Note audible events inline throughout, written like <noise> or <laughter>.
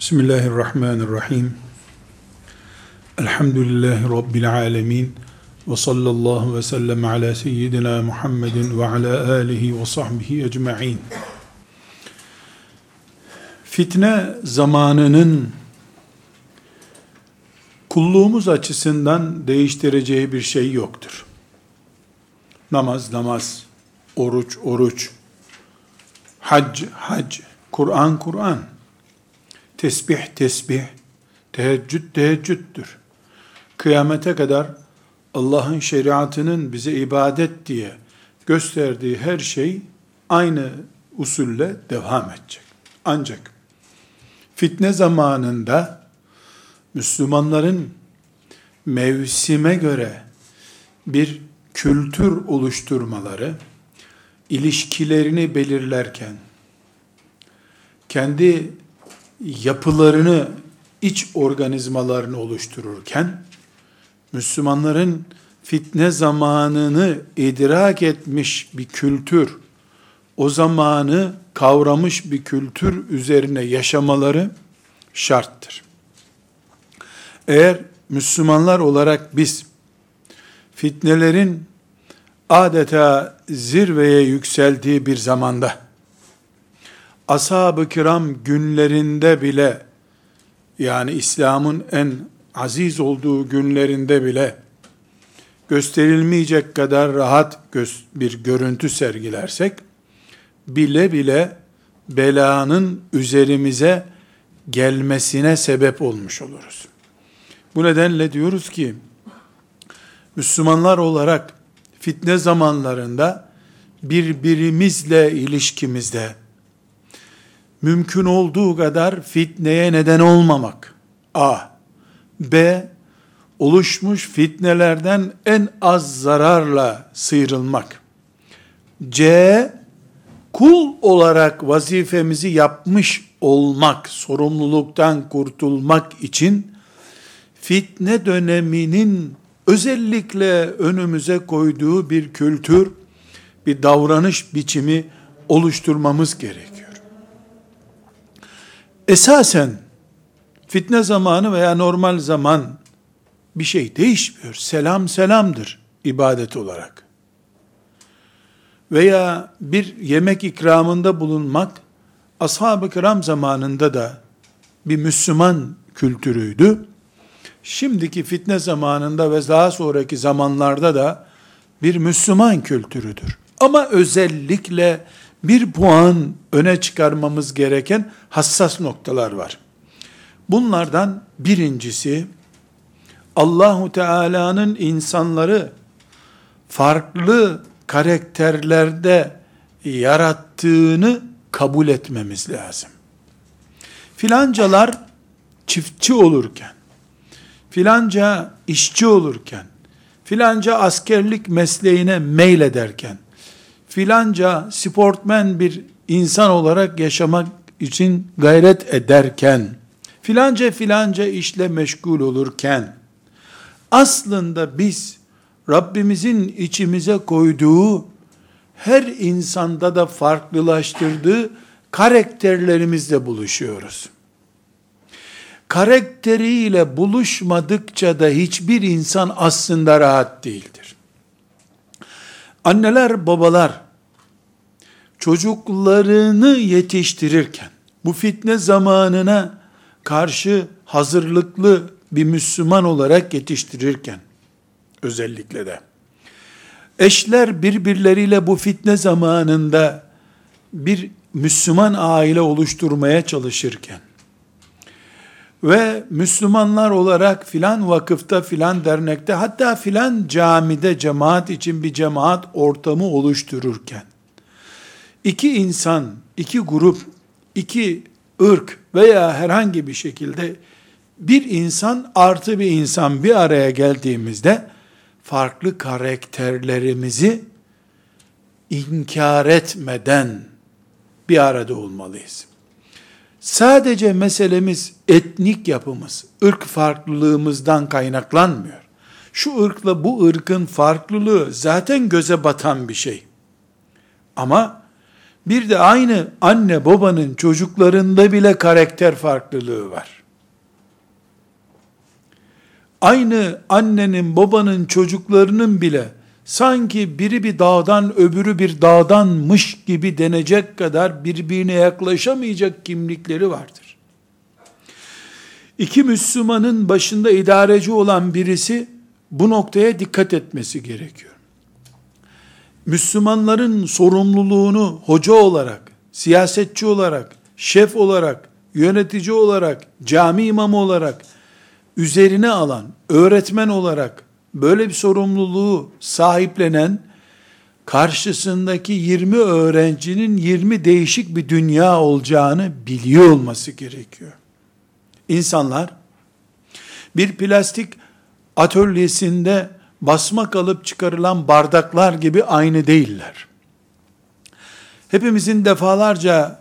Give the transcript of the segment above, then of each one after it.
Bismillahirrahmanirrahim. Elhamdülillahi Rabbil alemin. Ve sallallahu ve sellem ala seyyidina Muhammedin ve ala alihi ve sahbihi ecma'in. Fitne zamanının kulluğumuz açısından değiştireceği bir şey yoktur. Namaz namaz, oruç oruç, hac hac, Kur'an Kur'an, tesbih tesbih, teheccüd teheccüddür. Kıyamete kadar Allah'ın şeriatının bize ibadet diye gösterdiği her şey aynı usulle devam edecek. Ancak fitne zamanında Müslümanların mevsime göre bir kültür oluşturmaları, ilişkilerini belirlerken, kendi yapılarını, iç organizmalarını oluştururken, Müslümanların fitne zamanını idrak etmiş bir kültür, o zamanı kavramış bir kültür üzerine yaşamaları şarttır. Eğer Müslümanlar olarak biz fitnelerin adeta zirveye yükseldiği bir zamanda ashab-ı kiram günlerinde bile yani İslam'ın en aziz olduğu günlerinde bile gösterilmeyecek kadar rahat bir görüntü sergilersek bile bile belanın üzerimize gelmesine sebep olmuş oluruz. Bu nedenle diyoruz ki Müslümanlar olarak fitne zamanlarında birbirimizle ilişkimizde mümkün olduğu kadar fitneye neden olmamak. A. B. Oluşmuş fitnelerden en az zararla sıyrılmak. C. Kul olarak vazifemizi yapmış olmak, sorumluluktan kurtulmak için fitne döneminin özellikle önümüze koyduğu bir kültür, bir davranış biçimi oluşturmamız gerekiyor. Esasen fitne zamanı veya normal zaman bir şey değişmiyor. Selam selamdır ibadet olarak. Veya bir yemek ikramında bulunmak ashab-ı kiram zamanında da bir Müslüman kültürüydü. Şimdiki fitne zamanında ve daha sonraki zamanlarda da bir Müslüman kültürüdür. Ama özellikle bir puan öne çıkarmamız gereken hassas noktalar var. Bunlardan birincisi Allahu Teala'nın insanları farklı karakterlerde yarattığını kabul etmemiz lazım. Filancalar çiftçi olurken, filanca işçi olurken, filanca askerlik mesleğine meylederken, filanca sportmen bir insan olarak yaşamak için gayret ederken, filanca filanca işle meşgul olurken, aslında biz Rabbimizin içimize koyduğu, her insanda da farklılaştırdığı karakterlerimizle buluşuyoruz. Karakteriyle buluşmadıkça da hiçbir insan aslında rahat değildir. Anneler, babalar çocuklarını yetiştirirken bu fitne zamanına karşı hazırlıklı bir Müslüman olarak yetiştirirken özellikle de eşler birbirleriyle bu fitne zamanında bir Müslüman aile oluşturmaya çalışırken ve Müslümanlar olarak filan vakıfta filan dernekte hatta filan camide cemaat için bir cemaat ortamı oluştururken iki insan, iki grup, iki ırk veya herhangi bir şekilde bir insan artı bir insan bir araya geldiğimizde farklı karakterlerimizi inkar etmeden bir arada olmalıyız. Sadece meselemiz etnik yapımız, ırk farklılığımızdan kaynaklanmıyor. Şu ırkla bu ırkın farklılığı zaten göze batan bir şey. Ama Bir de aynı anne babanın çocuklarında bile karakter farklılığı var. Aynı annenin babanın çocuklarının bile sanki biri bir dağdan öbürü bir dağdanmış gibi denecek kadar birbirine yaklaşamayacak kimlikleri vardır. İki Müslümanın başında idareci olan birisi bu noktaya dikkat etmesi gerekiyor. Müslümanların sorumluluğunu hoca olarak, siyasetçi olarak, şef olarak, yönetici olarak, cami imamı olarak üzerine alan, öğretmen olarak böyle bir sorumluluğu sahiplenen karşısındaki 20 öğrencinin 20 değişik bir dünya olacağını biliyor olması gerekiyor. İnsanlar bir plastik atölyesinde basma kalıp çıkarılan bardaklar gibi aynı değiller. Hepimizin defalarca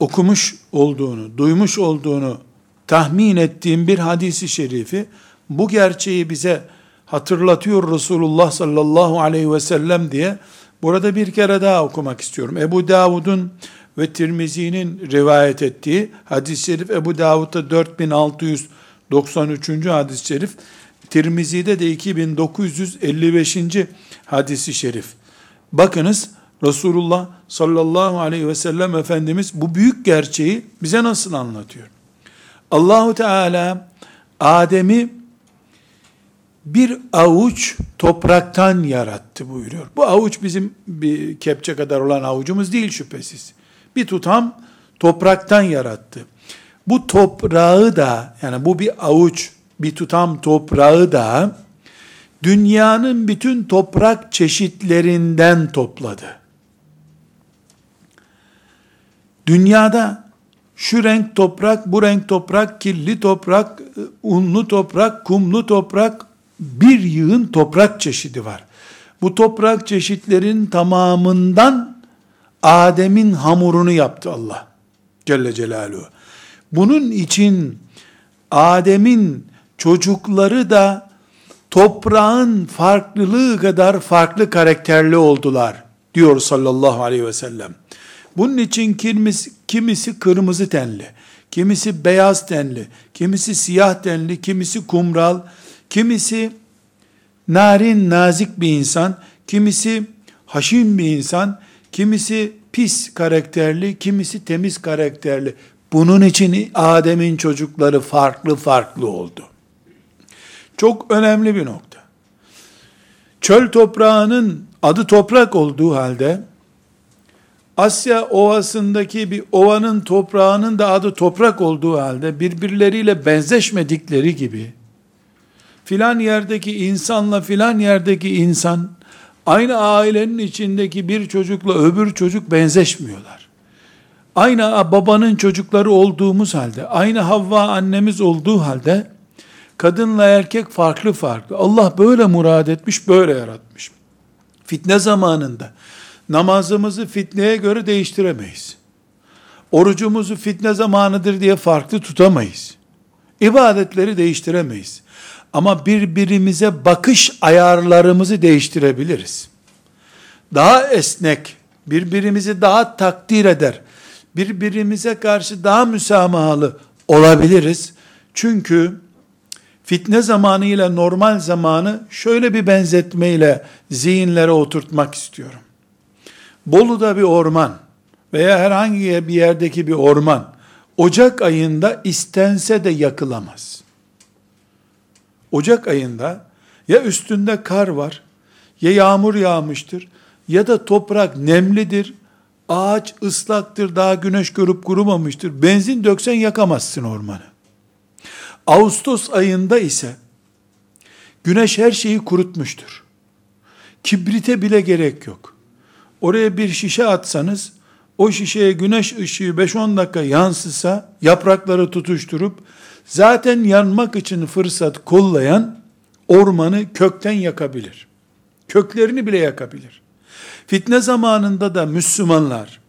okumuş olduğunu, duymuş olduğunu tahmin ettiğim bir hadisi şerifi bu gerçeği bize hatırlatıyor Resulullah sallallahu aleyhi ve sellem diye burada bir kere daha okumak istiyorum. Ebu Davud'un ve Tirmizi'nin rivayet ettiği hadis-i şerif Ebu Davud'da 4693. hadis-i şerif Tirmizi'de de 2955. hadisi şerif. Bakınız Resulullah sallallahu aleyhi ve sellem Efendimiz bu büyük gerçeği bize nasıl anlatıyor? Allahu Teala Adem'i bir avuç topraktan yarattı buyuruyor. Bu avuç bizim bir kepçe kadar olan avucumuz değil şüphesiz. Bir tutam topraktan yarattı. Bu toprağı da yani bu bir avuç bir tutam toprağı da dünyanın bütün toprak çeşitlerinden topladı. Dünyada şu renk toprak, bu renk toprak, kirli toprak, unlu toprak, kumlu toprak, bir yığın toprak çeşidi var. Bu toprak çeşitlerin tamamından Adem'in hamurunu yaptı Allah Celle Celaluhu. Bunun için Adem'in çocukları da toprağın farklılığı kadar farklı karakterli oldular diyor sallallahu aleyhi ve sellem. Bunun için kimisi, kimisi kırmızı tenli, kimisi beyaz tenli, kimisi siyah tenli, kimisi kumral, kimisi narin nazik bir insan, kimisi haşin bir insan, kimisi pis karakterli, kimisi temiz karakterli. Bunun için Adem'in çocukları farklı farklı oldu. Çok önemli bir nokta. Çöl toprağının adı toprak olduğu halde Asya ovasındaki bir ovanın toprağının da adı toprak olduğu halde birbirleriyle benzeşmedikleri gibi filan yerdeki insanla filan yerdeki insan aynı ailenin içindeki bir çocukla öbür çocuk benzeşmiyorlar. Aynı babanın çocukları olduğumuz halde, aynı Havva annemiz olduğu halde kadınla erkek farklı farklı. Allah böyle murad etmiş, böyle yaratmış. Fitne zamanında namazımızı fitneye göre değiştiremeyiz. Orucumuzu fitne zamanıdır diye farklı tutamayız. İbadetleri değiştiremeyiz. Ama birbirimize bakış ayarlarımızı değiştirebiliriz. Daha esnek, birbirimizi daha takdir eder, birbirimize karşı daha müsamahalı olabiliriz. Çünkü fitne zamanı ile normal zamanı şöyle bir benzetmeyle zihinlere oturtmak istiyorum. Bolu'da bir orman veya herhangi bir yerdeki bir orman Ocak ayında istense de yakılamaz. Ocak ayında ya üstünde kar var, ya yağmur yağmıştır, ya da toprak nemlidir, ağaç ıslaktır, daha güneş görüp kurumamıştır. Benzin döksen yakamazsın ormanı. Ağustos ayında ise güneş her şeyi kurutmuştur. Kibrite bile gerek yok. Oraya bir şişe atsanız, o şişeye güneş ışığı 5-10 dakika yansısa, yaprakları tutuşturup, zaten yanmak için fırsat kollayan, ormanı kökten yakabilir. Köklerini bile yakabilir. Fitne zamanında da Müslümanlar,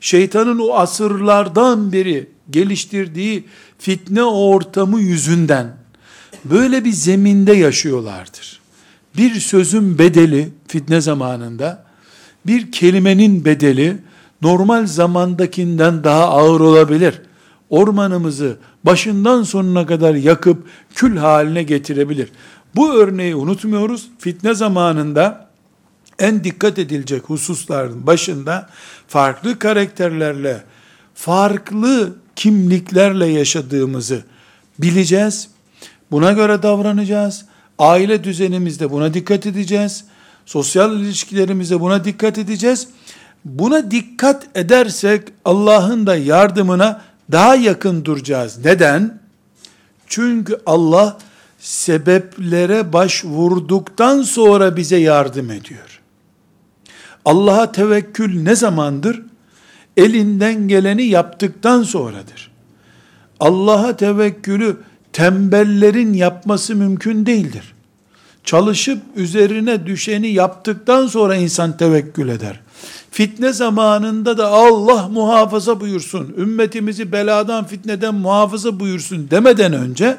şeytanın o asırlardan beri geliştirdiği fitne ortamı yüzünden, böyle bir zeminde yaşıyorlardır. Bir sözün bedeli fitne zamanında, bir kelimenin bedeli normal zamandakinden daha ağır olabilir. Ormanımızı başından sonuna kadar yakıp kül haline getirebilir. Bu örneği unutmuyoruz. Fitne zamanında en dikkat edilecek hususların başında farklı karakterlerle, farklı kimliklerle yaşadığımızı bileceğiz. Buna göre davranacağız. Aile düzenimizde buna dikkat edeceğiz. Sosyal ilişkilerimizde buna dikkat edeceğiz. Buna dikkat edersek Allah'ın da yardımına daha yakın duracağız. Neden? Çünkü Allah sebeplere başvurduktan sonra bize yardım ediyor. Allah'a tevekkül ne zamandır? Elinden geleni yaptıktan sonradır. Allah'a tevekkülü tembellerin yapması mümkün değildir. Çalışıp üzerine düşeni yaptıktan sonra insan tevekkül eder. Fitne zamanında da Allah muhafaza buyursun, ümmetimizi beladan fitneden muhafaza buyursun demeden önce,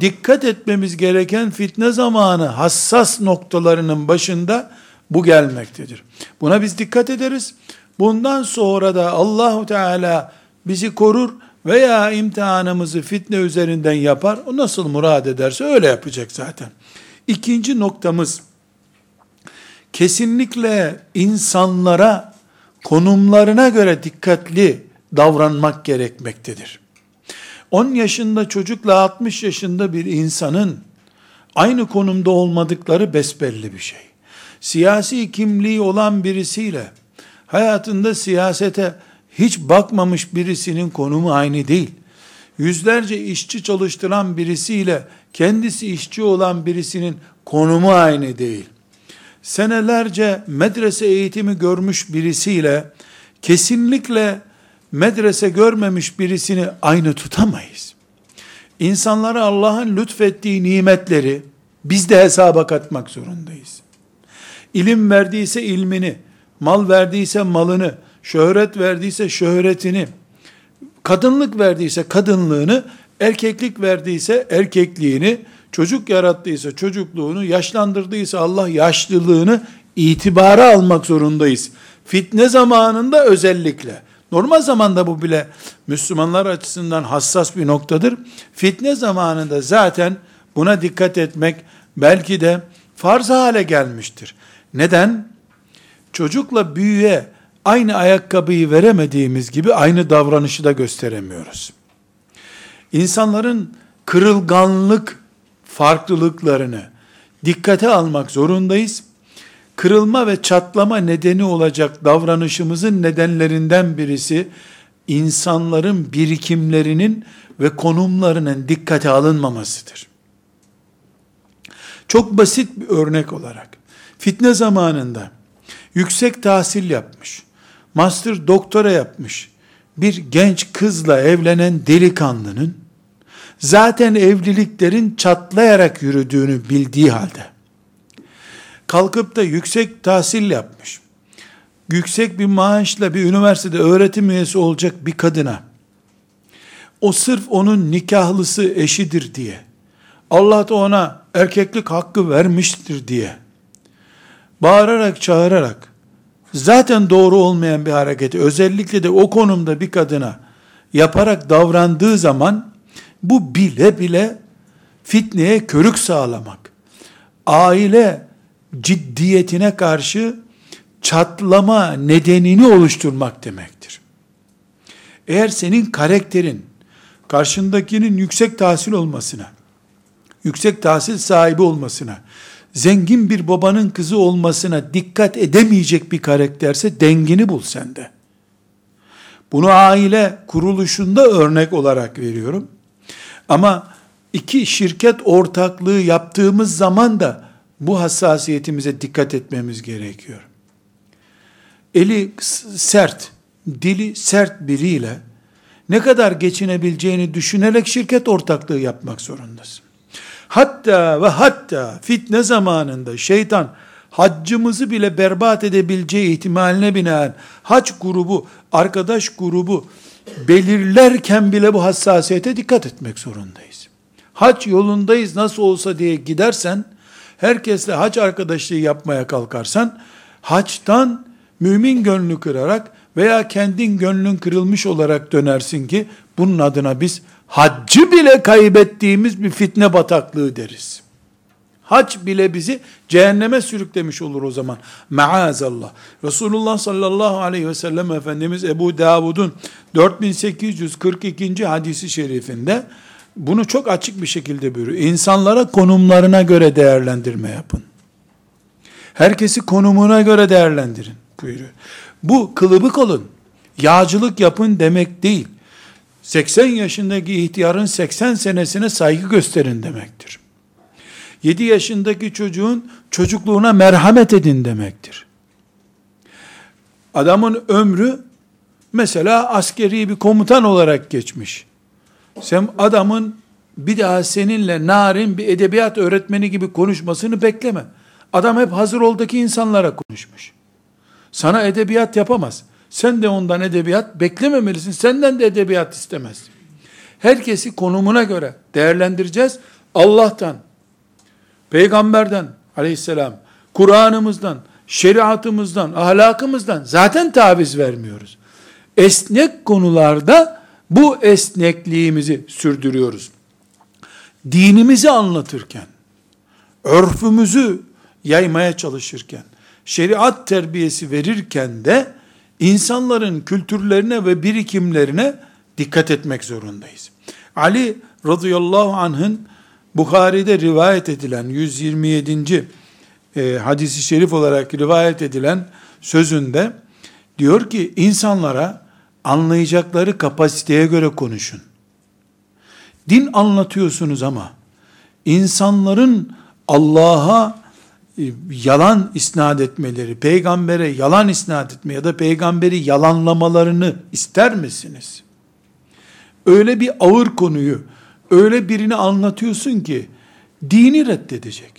dikkat etmemiz gereken fitne zamanı hassas noktalarının başında bu gelmektedir. Buna biz dikkat ederiz. Bundan sonra da Allahu Teala bizi korur veya imtihanımızı fitne üzerinden yapar. O nasıl murad ederse öyle yapacak zaten. İkinci noktamız kesinlikle insanlara konumlarına göre dikkatli davranmak gerekmektedir. 10 yaşında çocukla 60 yaşında bir insanın aynı konumda olmadıkları besbelli bir şey. Siyasi kimliği olan birisiyle hayatında siyasete hiç bakmamış birisinin konumu aynı değil. Yüzlerce işçi çalıştıran birisiyle kendisi işçi olan birisinin konumu aynı değil. Senelerce medrese eğitimi görmüş birisiyle kesinlikle medrese görmemiş birisini aynı tutamayız. İnsanlara Allah'ın lütfettiği nimetleri biz de hesaba katmak zorundayız. İlim verdiyse ilmini, mal verdiyse malını, şöhret verdiyse şöhretini, kadınlık verdiyse kadınlığını, erkeklik verdiyse erkekliğini, çocuk yarattıysa çocukluğunu, yaşlandırdıysa Allah yaşlılığını itibara almak zorundayız. Fitne zamanında özellikle. Normal zamanda bu bile Müslümanlar açısından hassas bir noktadır. Fitne zamanında zaten buna dikkat etmek belki de farz hale gelmiştir. Neden? Çocukla büyüye aynı ayakkabıyı veremediğimiz gibi aynı davranışı da gösteremiyoruz. İnsanların kırılganlık farklılıklarını dikkate almak zorundayız. Kırılma ve çatlama nedeni olacak davranışımızın nedenlerinden birisi insanların birikimlerinin ve konumlarının dikkate alınmamasıdır. Çok basit bir örnek olarak fitne zamanında yüksek tahsil yapmış, master doktora yapmış bir genç kızla evlenen delikanlının zaten evliliklerin çatlayarak yürüdüğünü bildiği halde. Kalkıp da yüksek tahsil yapmış, yüksek bir maaşla bir üniversitede öğretim üyesi olacak bir kadına o sırf onun nikahlısı eşidir diye Allah da ona erkeklik hakkı vermiştir diye bağırarak çağırarak zaten doğru olmayan bir hareketi özellikle de o konumda bir kadına yaparak davrandığı zaman bu bile bile fitneye körük sağlamak, aile ciddiyetine karşı çatlama nedenini oluşturmak demektir. Eğer senin karakterin karşındakinin yüksek tahsil olmasına, yüksek tahsil sahibi olmasına, zengin bir babanın kızı olmasına dikkat edemeyecek bir karakterse dengini bul sende. Bunu aile kuruluşunda örnek olarak veriyorum. Ama iki şirket ortaklığı yaptığımız zaman da bu hassasiyetimize dikkat etmemiz gerekiyor. Eli sert, dili sert biriyle ne kadar geçinebileceğini düşünerek şirket ortaklığı yapmak zorundasın. Hatta ve hatta fitne zamanında şeytan haccımızı bile berbat edebileceği ihtimaline binaen hac grubu, arkadaş grubu belirlerken bile bu hassasiyete dikkat etmek zorundayız. Hac yolundayız nasıl olsa diye gidersen, herkesle hac arkadaşlığı yapmaya kalkarsan, haçtan mümin gönlü kırarak veya kendin gönlün kırılmış olarak dönersin ki bunun adına biz haccı bile kaybettiğimiz bir fitne bataklığı deriz. Hac bile bizi cehenneme sürüklemiş olur o zaman. Maazallah. Resulullah sallallahu aleyhi ve sellem Efendimiz Ebu Davud'un 4842. hadisi şerifinde bunu çok açık bir şekilde buyuruyor. İnsanlara konumlarına göre değerlendirme yapın. Herkesi konumuna göre değerlendirin buyuruyor. Bu kılıbık olun, yağcılık yapın demek değil. 80 yaşındaki ihtiyarın 80 senesine saygı gösterin demektir. 7 yaşındaki çocuğun çocukluğuna merhamet edin demektir. Adamın ömrü mesela askeri bir komutan olarak geçmiş. Sen adamın bir daha seninle narin bir edebiyat öğretmeni gibi konuşmasını bekleme. Adam hep hazır oldaki insanlara konuşmuş. Sana edebiyat yapamaz. Sen de ondan edebiyat beklememelisin. Senden de edebiyat istemez. Herkesi konumuna göre değerlendireceğiz. Allah'tan, peygamberden aleyhisselam, Kur'an'ımızdan, şeriatımızdan, ahlakımızdan zaten taviz vermiyoruz. Esnek konularda bu esnekliğimizi sürdürüyoruz. Dinimizi anlatırken, örfümüzü yaymaya çalışırken, şeriat terbiyesi verirken de insanların kültürlerine ve birikimlerine dikkat etmek zorundayız. Ali radıyallahu anh'ın Bukhari'de rivayet edilen 127. E, hadisi şerif olarak rivayet edilen sözünde diyor ki insanlara anlayacakları kapasiteye göre konuşun. Din anlatıyorsunuz ama insanların Allah'a e, yalan isnat etmeleri, peygambere yalan isnat etme ya da peygamberi yalanlamalarını ister misiniz? Öyle bir ağır konuyu, öyle birini anlatıyorsun ki, dini reddedecek,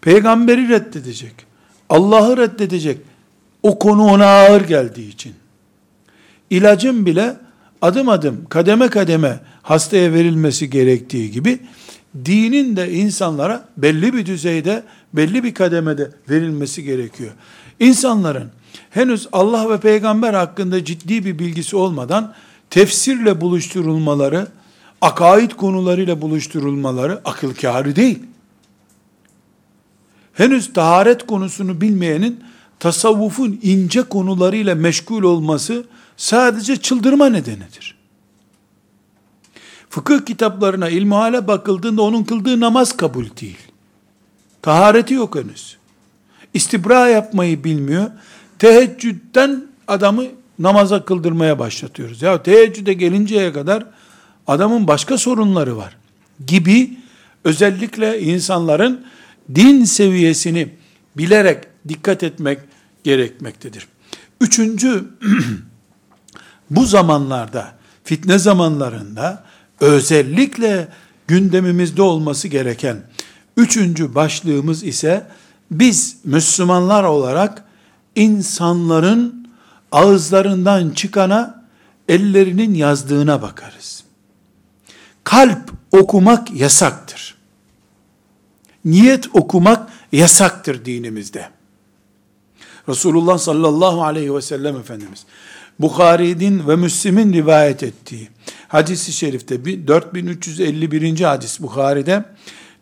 peygamberi reddedecek, Allah'ı reddedecek, o konu ona ağır geldiği için. İlacın bile adım adım, kademe kademe hastaya verilmesi gerektiği gibi, dinin de insanlara belli bir düzeyde, belli bir kademede verilmesi gerekiyor. İnsanların henüz Allah ve peygamber hakkında ciddi bir bilgisi olmadan tefsirle buluşturulmaları, akaid konularıyla buluşturulmaları akıl kârı değil. Henüz taharet konusunu bilmeyenin tasavvufun ince konularıyla meşgul olması sadece çıldırma nedenidir fıkıh kitaplarına, ilmihale bakıldığında onun kıldığı namaz kabul değil. Tahareti yok henüz. İstibra yapmayı bilmiyor. Teheccüden adamı namaza kıldırmaya başlatıyoruz. Ya teheccüde gelinceye kadar adamın başka sorunları var. Gibi özellikle insanların din seviyesini bilerek dikkat etmek gerekmektedir. Üçüncü, <clears throat> bu zamanlarda, fitne zamanlarında özellikle gündemimizde olması gereken üçüncü başlığımız ise biz Müslümanlar olarak insanların ağızlarından çıkana ellerinin yazdığına bakarız. Kalp okumak yasaktır. Niyet okumak yasaktır dinimizde. Resulullah sallallahu aleyhi ve sellem Efendimiz Bukhari'nin ve Müslim'in rivayet ettiği hadisi şerifte 4351. hadis Bukhari'de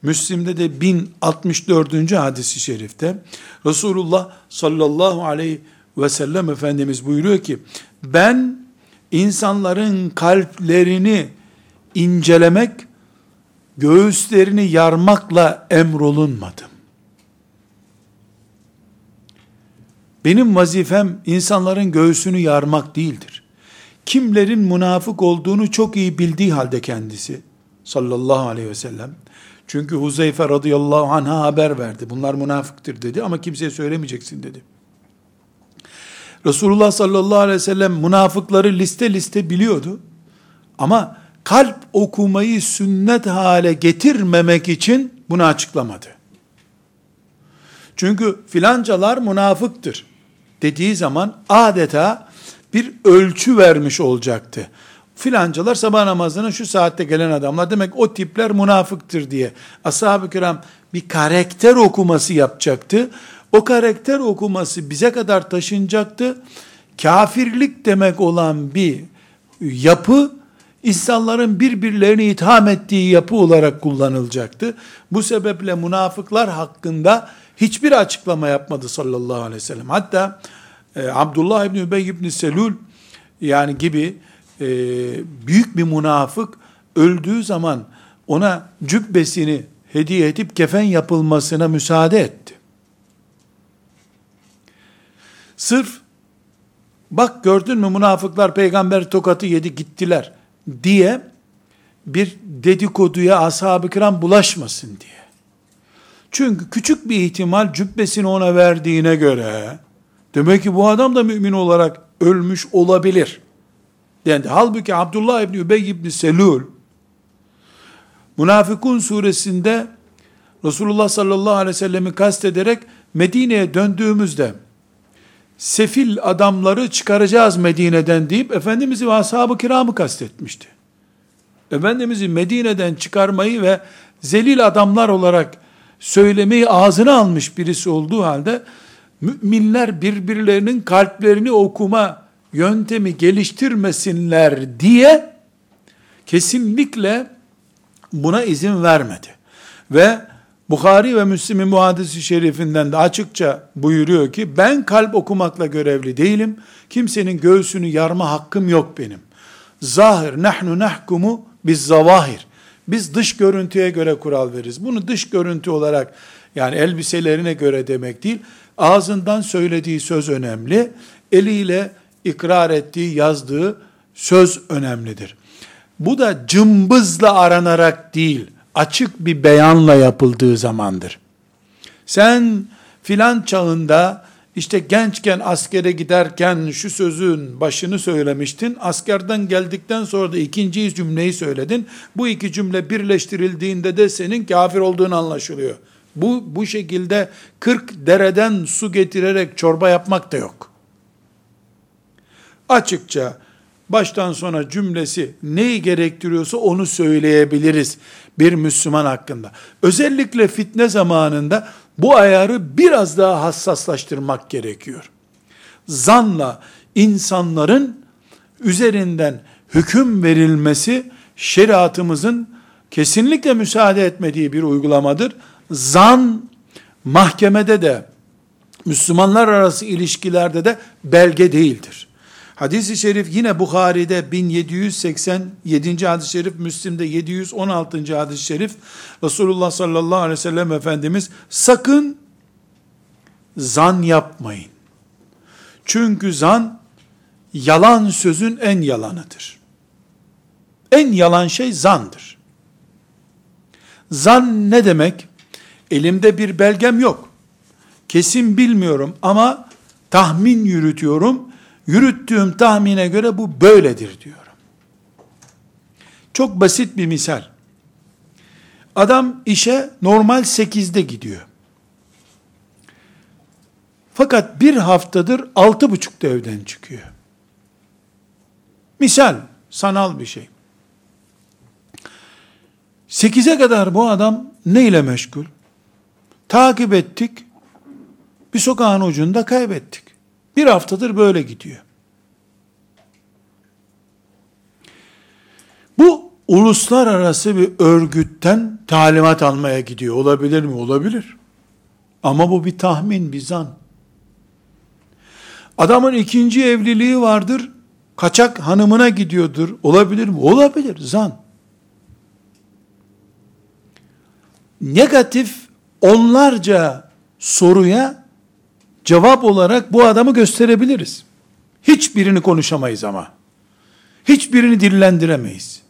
Müslim'de de 1064. hadisi şerifte Resulullah sallallahu aleyhi ve sellem Efendimiz buyuruyor ki ben insanların kalplerini incelemek göğüslerini yarmakla emrolunmadım. Benim vazifem insanların göğsünü yarmak değildir. Kimlerin münafık olduğunu çok iyi bildiği halde kendisi sallallahu aleyhi ve sellem. Çünkü Huzeyfe radıyallahu anh'a haber verdi. Bunlar münafıktır dedi ama kimseye söylemeyeceksin dedi. Resulullah sallallahu aleyhi ve sellem münafıkları liste liste biliyordu. Ama kalp okumayı sünnet hale getirmemek için bunu açıklamadı. Çünkü filancalar münafıktır dediği zaman adeta bir ölçü vermiş olacaktı. Filancalar sabah namazına şu saatte gelen adamlar demek o tipler münafıktır diye. Ashab-ı kiram bir karakter okuması yapacaktı. O karakter okuması bize kadar taşınacaktı. kafirlik demek olan bir yapı insanların birbirlerini itham ettiği yapı olarak kullanılacaktı. Bu sebeple münafıklar hakkında hiçbir açıklama yapmadı sallallahu aleyhi ve sellem. Hatta e, Abdullah İbni Übey İbni Selül yani gibi e, büyük bir münafık öldüğü zaman ona cübbesini hediye edip kefen yapılmasına müsaade etti. Sırf bak gördün mü münafıklar peygamber tokatı yedi gittiler diye bir dedikoduya ashab-ı kiram bulaşmasın diye. Çünkü küçük bir ihtimal cübbesini ona verdiğine göre demek ki bu adam da mümin olarak ölmüş olabilir. Dendi. Halbuki Abdullah İbni Übey İbni Selul Münafıkun suresinde Resulullah sallallahu aleyhi ve sellemi kastederek Medine'ye döndüğümüzde sefil adamları çıkaracağız Medine'den deyip Efendimiz'i ve ashab-ı kiramı kastetmişti. Efendimiz'i Medine'den çıkarmayı ve zelil adamlar olarak söylemeyi ağzına almış birisi olduğu halde müminler birbirlerinin kalplerini okuma yöntemi geliştirmesinler diye kesinlikle buna izin vermedi. Ve Bukhari ve Müslim'in muhadisi şerifinden de açıkça buyuruyor ki ben kalp okumakla görevli değilim. Kimsenin göğsünü yarma hakkım yok benim. Zahir nahnu nahkumu biz zavahir. Biz dış görüntüye göre kural veririz. Bunu dış görüntü olarak yani elbiselerine göre demek değil. Ağzından söylediği söz önemli. Eliyle ikrar ettiği, yazdığı söz önemlidir. Bu da cımbızla aranarak değil, açık bir beyanla yapıldığı zamandır. Sen filan çağında işte gençken askere giderken şu sözün başını söylemiştin. Askerden geldikten sonra da ikinci cümleyi söyledin. Bu iki cümle birleştirildiğinde de senin kafir olduğun anlaşılıyor. Bu, bu şekilde 40 dereden su getirerek çorba yapmak da yok. Açıkça baştan sona cümlesi neyi gerektiriyorsa onu söyleyebiliriz bir Müslüman hakkında. Özellikle fitne zamanında bu ayarı biraz daha hassaslaştırmak gerekiyor. Zanla insanların üzerinden hüküm verilmesi şeriatımızın kesinlikle müsaade etmediği bir uygulamadır. Zan mahkemede de Müslümanlar arası ilişkilerde de belge değildir. Hadis-i şerif yine Bukhari'de 1787. hadis-i şerif, Müslim'de 716. hadis-i şerif, Resulullah sallallahu aleyhi ve sellem Efendimiz sakın zan yapmayın. Çünkü zan yalan sözün en yalanıdır. En yalan şey zandır. Zan ne demek? Elimde bir belgem yok. Kesin bilmiyorum ama tahmin yürütüyorum yürüttüğüm tahmine göre bu böyledir diyorum. Çok basit bir misal. Adam işe normal 8'de gidiyor. Fakat bir haftadır altı buçukta evden çıkıyor. Misal, sanal bir şey. Sekize kadar bu adam ne ile meşgul? Takip ettik, bir sokağın ucunda kaybettik. Bir haftadır böyle gidiyor. Bu uluslararası bir örgütten talimat almaya gidiyor. Olabilir mi? Olabilir. Ama bu bir tahmin, bir zan. Adamın ikinci evliliği vardır. Kaçak hanımına gidiyordur. Olabilir mi? Olabilir. Zan. Negatif onlarca soruya cevap olarak bu adamı gösterebiliriz. Hiçbirini konuşamayız ama. Hiçbirini dillendiremeyiz.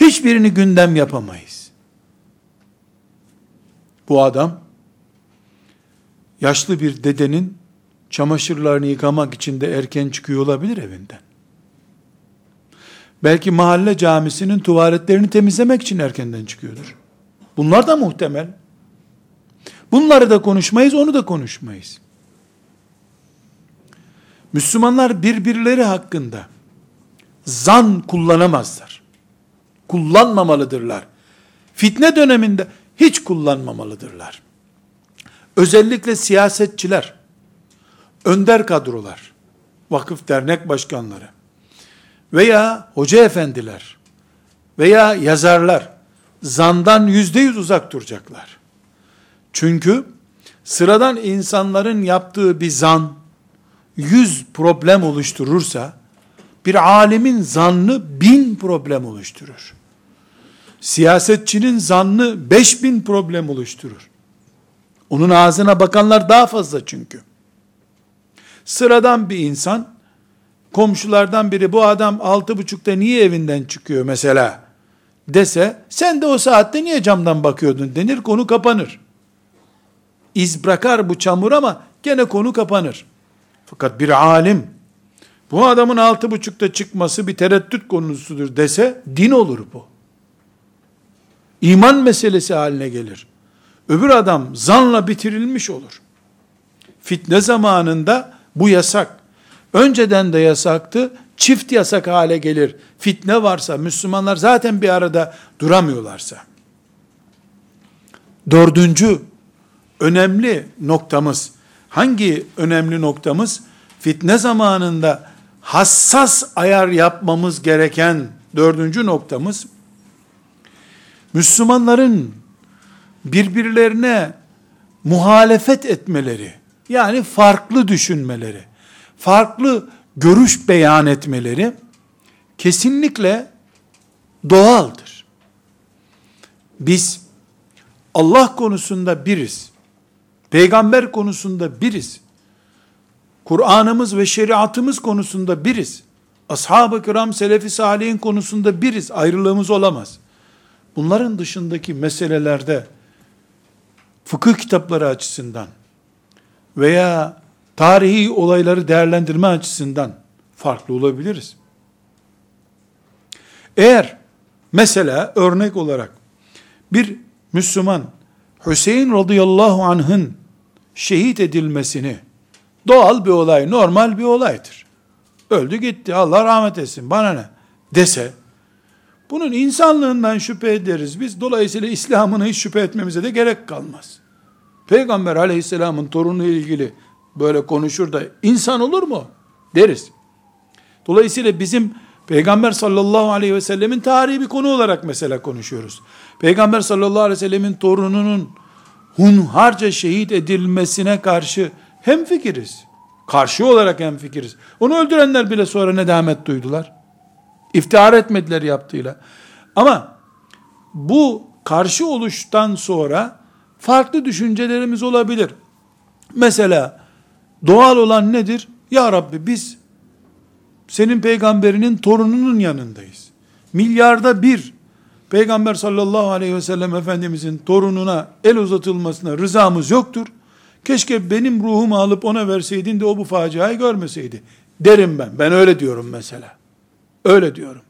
Hiçbirini gündem yapamayız. Bu adam yaşlı bir dedenin çamaşırlarını yıkamak için de erken çıkıyor olabilir evinden. Belki mahalle camisinin tuvaletlerini temizlemek için erkenden çıkıyordur. Bunlar da muhtemel. Bunları da konuşmayız, onu da konuşmayız. Müslümanlar birbirleri hakkında zan kullanamazlar. Kullanmamalıdırlar. Fitne döneminde hiç kullanmamalıdırlar. Özellikle siyasetçiler, önder kadrolar, vakıf dernek başkanları veya hoca efendiler veya yazarlar zandan yüzde yüz uzak duracaklar. Çünkü sıradan insanların yaptığı bir zan yüz problem oluşturursa bir alimin zannı bin problem oluşturur. Siyasetçinin zannı beş bin problem oluşturur. Onun ağzına bakanlar daha fazla çünkü. Sıradan bir insan, komşulardan biri bu adam altı buçukta niye evinden çıkıyor mesela dese, sen de o saatte niye camdan bakıyordun denir, konu kapanır. İz bırakar bu çamur ama gene konu kapanır. Fakat bir alim, bu adamın altı buçukta çıkması bir tereddüt konusudur dese, din olur bu. İman meselesi haline gelir. Öbür adam zanla bitirilmiş olur. Fitne zamanında bu yasak. Önceden de yasaktı, çift yasak hale gelir. Fitne varsa, Müslümanlar zaten bir arada duramıyorlarsa. Dördüncü, önemli noktamız, hangi önemli noktamız? Fitne zamanında hassas ayar yapmamız gereken dördüncü noktamız, Müslümanların birbirlerine muhalefet etmeleri, yani farklı düşünmeleri, farklı görüş beyan etmeleri kesinlikle doğaldır. Biz Allah konusunda biriz. Peygamber konusunda biriz. Kur'an'ımız ve şeriatımız konusunda biriz. Ashab-ı kiram, selefi salihin konusunda biriz. Ayrılığımız olamaz. Bunların dışındaki meselelerde fıkıh kitapları açısından veya tarihi olayları değerlendirme açısından farklı olabiliriz. Eğer mesela örnek olarak bir Müslüman Hüseyin radıyallahu anh'ın şehit edilmesini doğal bir olay, normal bir olaydır. Öldü gitti, Allah rahmet etsin, bana ne dese, bunun insanlığından şüphe ederiz biz. Dolayısıyla İslam'ına hiç şüphe etmemize de gerek kalmaz. Peygamber aleyhisselamın torunu ilgili böyle konuşur da insan olur mu? Deriz. Dolayısıyla bizim Peygamber sallallahu aleyhi ve sellemin tarihi bir konu olarak mesela konuşuyoruz. Peygamber sallallahu aleyhi ve sellemin torununun hunharca şehit edilmesine karşı hem fikiriz. Karşı olarak hem fikiriz. Onu öldürenler bile sonra nedamet duydular. İftihar etmediler yaptığıyla. Ama bu karşı oluştan sonra farklı düşüncelerimiz olabilir. Mesela doğal olan nedir? Ya Rabbi biz senin peygamberinin torununun yanındayız. Milyarda bir Peygamber sallallahu aleyhi ve sellem Efendimizin torununa el uzatılmasına rızamız yoktur. Keşke benim ruhumu alıp ona verseydin de o bu faciayı görmeseydi. Derim ben. Ben öyle diyorum mesela. Öyle diyorum.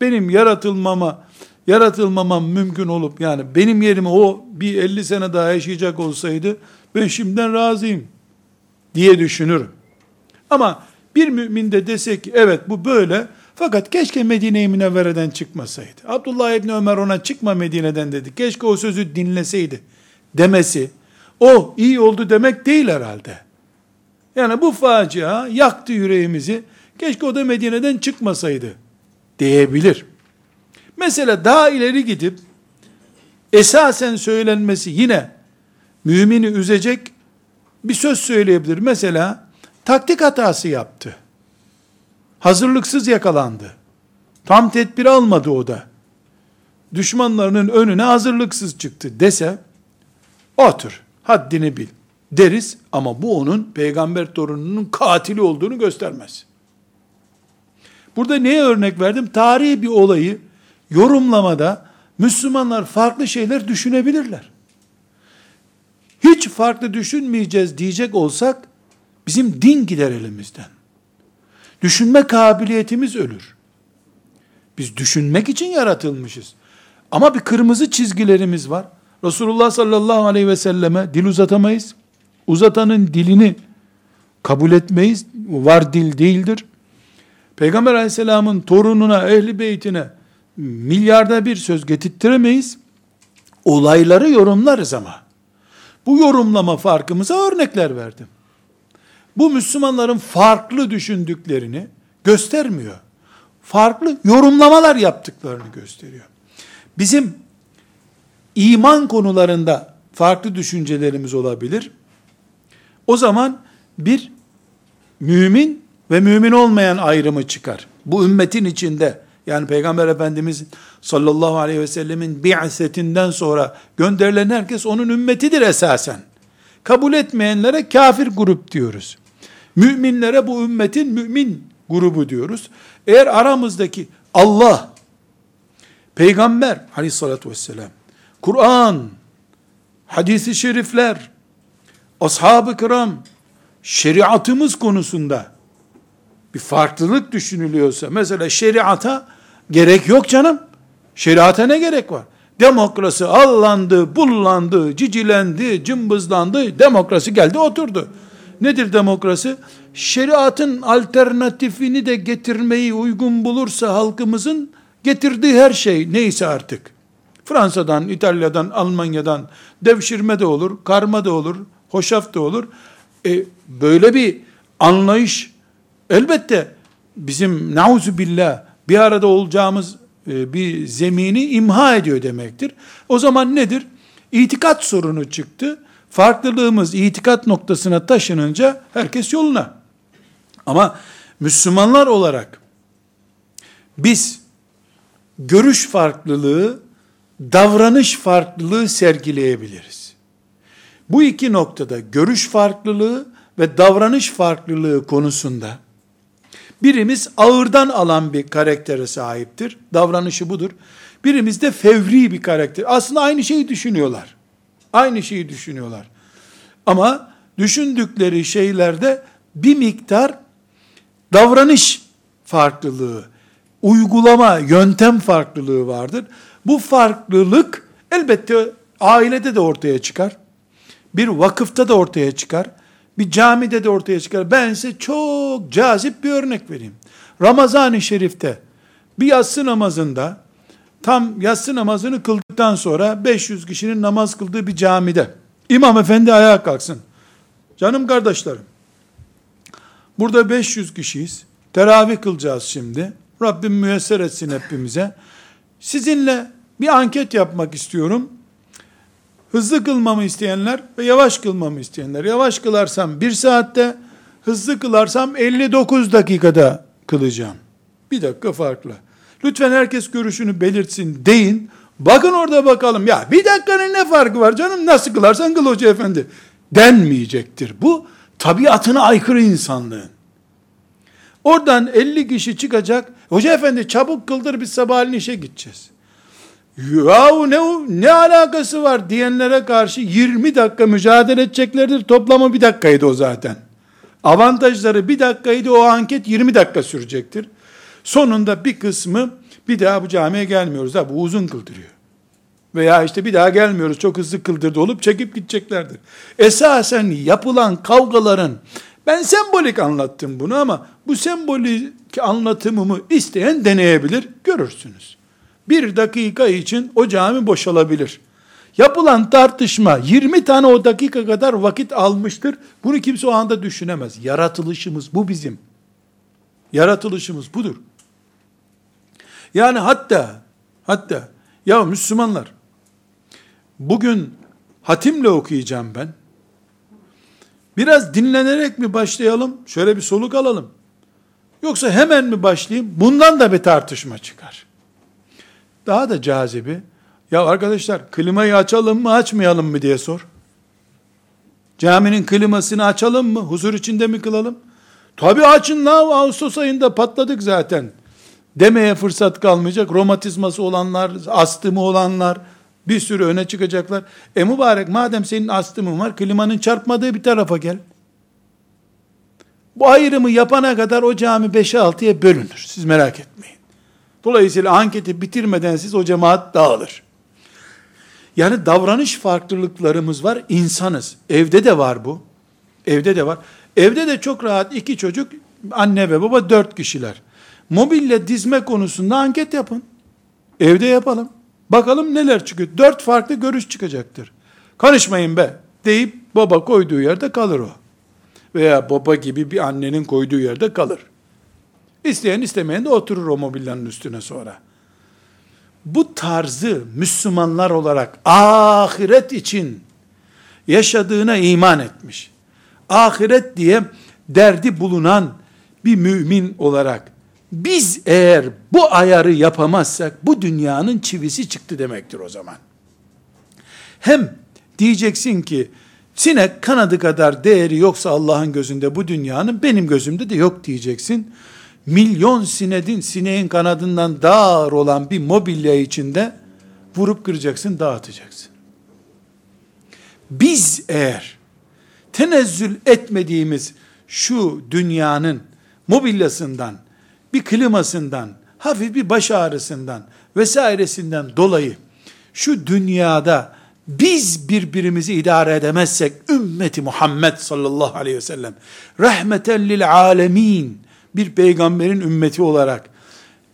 Benim yaratılmama, yaratılmamam mümkün olup yani benim yerime o bir 50 sene daha yaşayacak olsaydı ben şimdiden razıyım diye düşünürüm. Ama bir mümin de dese ki evet bu böyle fakat keşke Medine-i Münevvere'den çıkmasaydı. Abdullah İbni Ömer ona çıkma Medine'den dedi. Keşke o sözü dinleseydi demesi o iyi oldu demek değil herhalde. Yani bu facia yaktı yüreğimizi. Keşke o da Medine'den çıkmasaydı diyebilir. Mesela daha ileri gidip esasen söylenmesi yine mümini üzecek bir söz söyleyebilir. Mesela taktik hatası yaptı. Hazırlıksız yakalandı. Tam tedbir almadı o da. Düşmanlarının önüne hazırlıksız çıktı dese, otur, haddini bil deriz ama bu onun peygamber torununun katili olduğunu göstermez. Burada neye örnek verdim? Tarihi bir olayı yorumlamada Müslümanlar farklı şeyler düşünebilirler. Hiç farklı düşünmeyeceğiz diyecek olsak bizim din gider elimizden. Düşünme kabiliyetimiz ölür. Biz düşünmek için yaratılmışız. Ama bir kırmızı çizgilerimiz var. Resulullah sallallahu aleyhi ve selleme dil uzatamayız. Uzatanın dilini kabul etmeyiz. Var dil değildir. Peygamber aleyhisselamın torununa, ehli beytine milyarda bir söz getirttiremeyiz. Olayları yorumlarız ama. Bu yorumlama farkımıza örnekler verdim. Bu Müslümanların farklı düşündüklerini göstermiyor. Farklı yorumlamalar yaptıklarını gösteriyor. Bizim iman konularında farklı düşüncelerimiz olabilir. O zaman bir mümin ve mümin olmayan ayrımı çıkar. Bu ümmetin içinde yani Peygamber Efendimiz sallallahu aleyhi ve sellemin bi'setinden sonra gönderilen herkes onun ümmetidir esasen. Kabul etmeyenlere kafir grup diyoruz. Müminlere bu ümmetin mümin grubu diyoruz. Eğer aramızdaki Allah, Peygamber aleyhissalatü vesselam, Kur'an, hadisi şerifler, ashab-ı kiram, şeriatımız konusunda bir farklılık düşünülüyorsa, mesela şeriata gerek yok canım. Şeriata ne gerek var? Demokrasi allandı, bullandı, cicilendi, cımbızlandı, demokrasi geldi oturdu. Nedir demokrasi? Şeriatın alternatifini de getirmeyi uygun bulursa halkımızın getirdiği her şey neyse artık. Fransa'dan, İtalya'dan, Almanya'dan devşirme de olur, karma da olur, hoşaf da olur. E, böyle bir anlayış elbette bizim nauzu billah bir arada olacağımız e, bir zemini imha ediyor demektir. O zaman nedir? İtikat sorunu çıktı. Farklılığımız itikat noktasına taşınınca herkes yoluna. Ama Müslümanlar olarak biz görüş farklılığı, davranış farklılığı sergileyebiliriz. Bu iki noktada görüş farklılığı ve davranış farklılığı konusunda birimiz ağırdan alan bir karaktere sahiptir. Davranışı budur. Birimiz de fevri bir karakter. Aslında aynı şeyi düşünüyorlar. Aynı şeyi düşünüyorlar. Ama düşündükleri şeylerde bir miktar davranış farklılığı, uygulama, yöntem farklılığı vardır. Bu farklılık elbette ailede de ortaya çıkar. Bir vakıfta da ortaya çıkar. Bir camide de ortaya çıkar. Ben size çok cazip bir örnek vereyim. Ramazan-ı Şerif'te bir yatsı namazında tam yatsı namazını kıldıktan sonra 500 kişinin namaz kıldığı bir camide İmam efendi ayağa kalksın. Canım kardeşlerim burada 500 kişiyiz. Teravih kılacağız şimdi. Rabbim müyesser etsin hepimize. Sizinle bir anket yapmak istiyorum. Hızlı kılmamı isteyenler ve yavaş kılmamı isteyenler. Yavaş kılarsam bir saatte, hızlı kılarsam 59 dakikada kılacağım. Bir dakika farklı. Lütfen herkes görüşünü belirtsin deyin. Bakın orada bakalım. Ya bir dakikanın ne farkı var canım? Nasıl kılarsan kıl hoca efendi. Denmeyecektir. Bu tabiatına aykırı insanlığın. Oradan 50 kişi çıkacak. Hoca efendi çabuk kıldır biz sabahleyin işe gideceğiz. Yahu ne, ne alakası var diyenlere karşı 20 dakika mücadele edeceklerdir. Toplamı bir dakikaydı o zaten. Avantajları bir dakikaydı o anket 20 dakika sürecektir. Sonunda bir kısmı bir daha bu camiye gelmiyoruz da bu uzun kıldırıyor. Veya işte bir daha gelmiyoruz çok hızlı kıldırdı olup çekip gideceklerdir. Esasen yapılan kavgaların ben sembolik anlattım bunu ama bu sembolik anlatımımı isteyen deneyebilir görürsünüz bir dakika için o cami boşalabilir. Yapılan tartışma 20 tane o dakika kadar vakit almıştır. Bunu kimse o anda düşünemez. Yaratılışımız bu bizim. Yaratılışımız budur. Yani hatta hatta ya Müslümanlar bugün hatimle okuyacağım ben. Biraz dinlenerek mi başlayalım? Şöyle bir soluk alalım. Yoksa hemen mi başlayayım? Bundan da bir tartışma çıkar. Daha da cazibi, ya arkadaşlar klimayı açalım mı açmayalım mı diye sor. Caminin klimasını açalım mı? Huzur içinde mi kılalım? Tabi açın la Ağustos ayında patladık zaten. Demeye fırsat kalmayacak. Romatizması olanlar, astımı olanlar bir sürü öne çıkacaklar. E mübarek madem senin astımın var klimanın çarpmadığı bir tarafa gel. Bu ayrımı yapana kadar o cami 5'e 6'ya bölünür. Siz merak etmeyin. Dolayısıyla anketi bitirmeden siz o cemaat dağılır. Yani davranış farklılıklarımız var. insanız. Evde de var bu. Evde de var. Evde de çok rahat iki çocuk, anne ve baba dört kişiler. Mobilya dizme konusunda anket yapın. Evde yapalım. Bakalım neler çıkıyor. Dört farklı görüş çıkacaktır. Konuşmayın be deyip baba koyduğu yerde kalır o. veya baba gibi bir annenin koyduğu yerde kalır. İsteyen istemeyen de oturur o mobilyanın üstüne sonra. Bu tarzı Müslümanlar olarak ahiret için yaşadığına iman etmiş. Ahiret diye derdi bulunan bir mümin olarak biz eğer bu ayarı yapamazsak bu dünyanın çivisi çıktı demektir o zaman. Hem diyeceksin ki sinek kanadı kadar değeri yoksa Allah'ın gözünde bu dünyanın benim gözümde de yok diyeceksin. Milyon sinedin sineğin kanadından ağır olan bir mobilya içinde vurup kıracaksın, dağıtacaksın. Biz eğer tenezzül etmediğimiz şu dünyanın mobilyasından, bir klimasından, hafif bir baş ağrısından vesairesinden dolayı şu dünyada biz birbirimizi idare edemezsek ümmeti Muhammed sallallahu aleyhi ve sellem rahmeten lil alemin bir peygamberin ümmeti olarak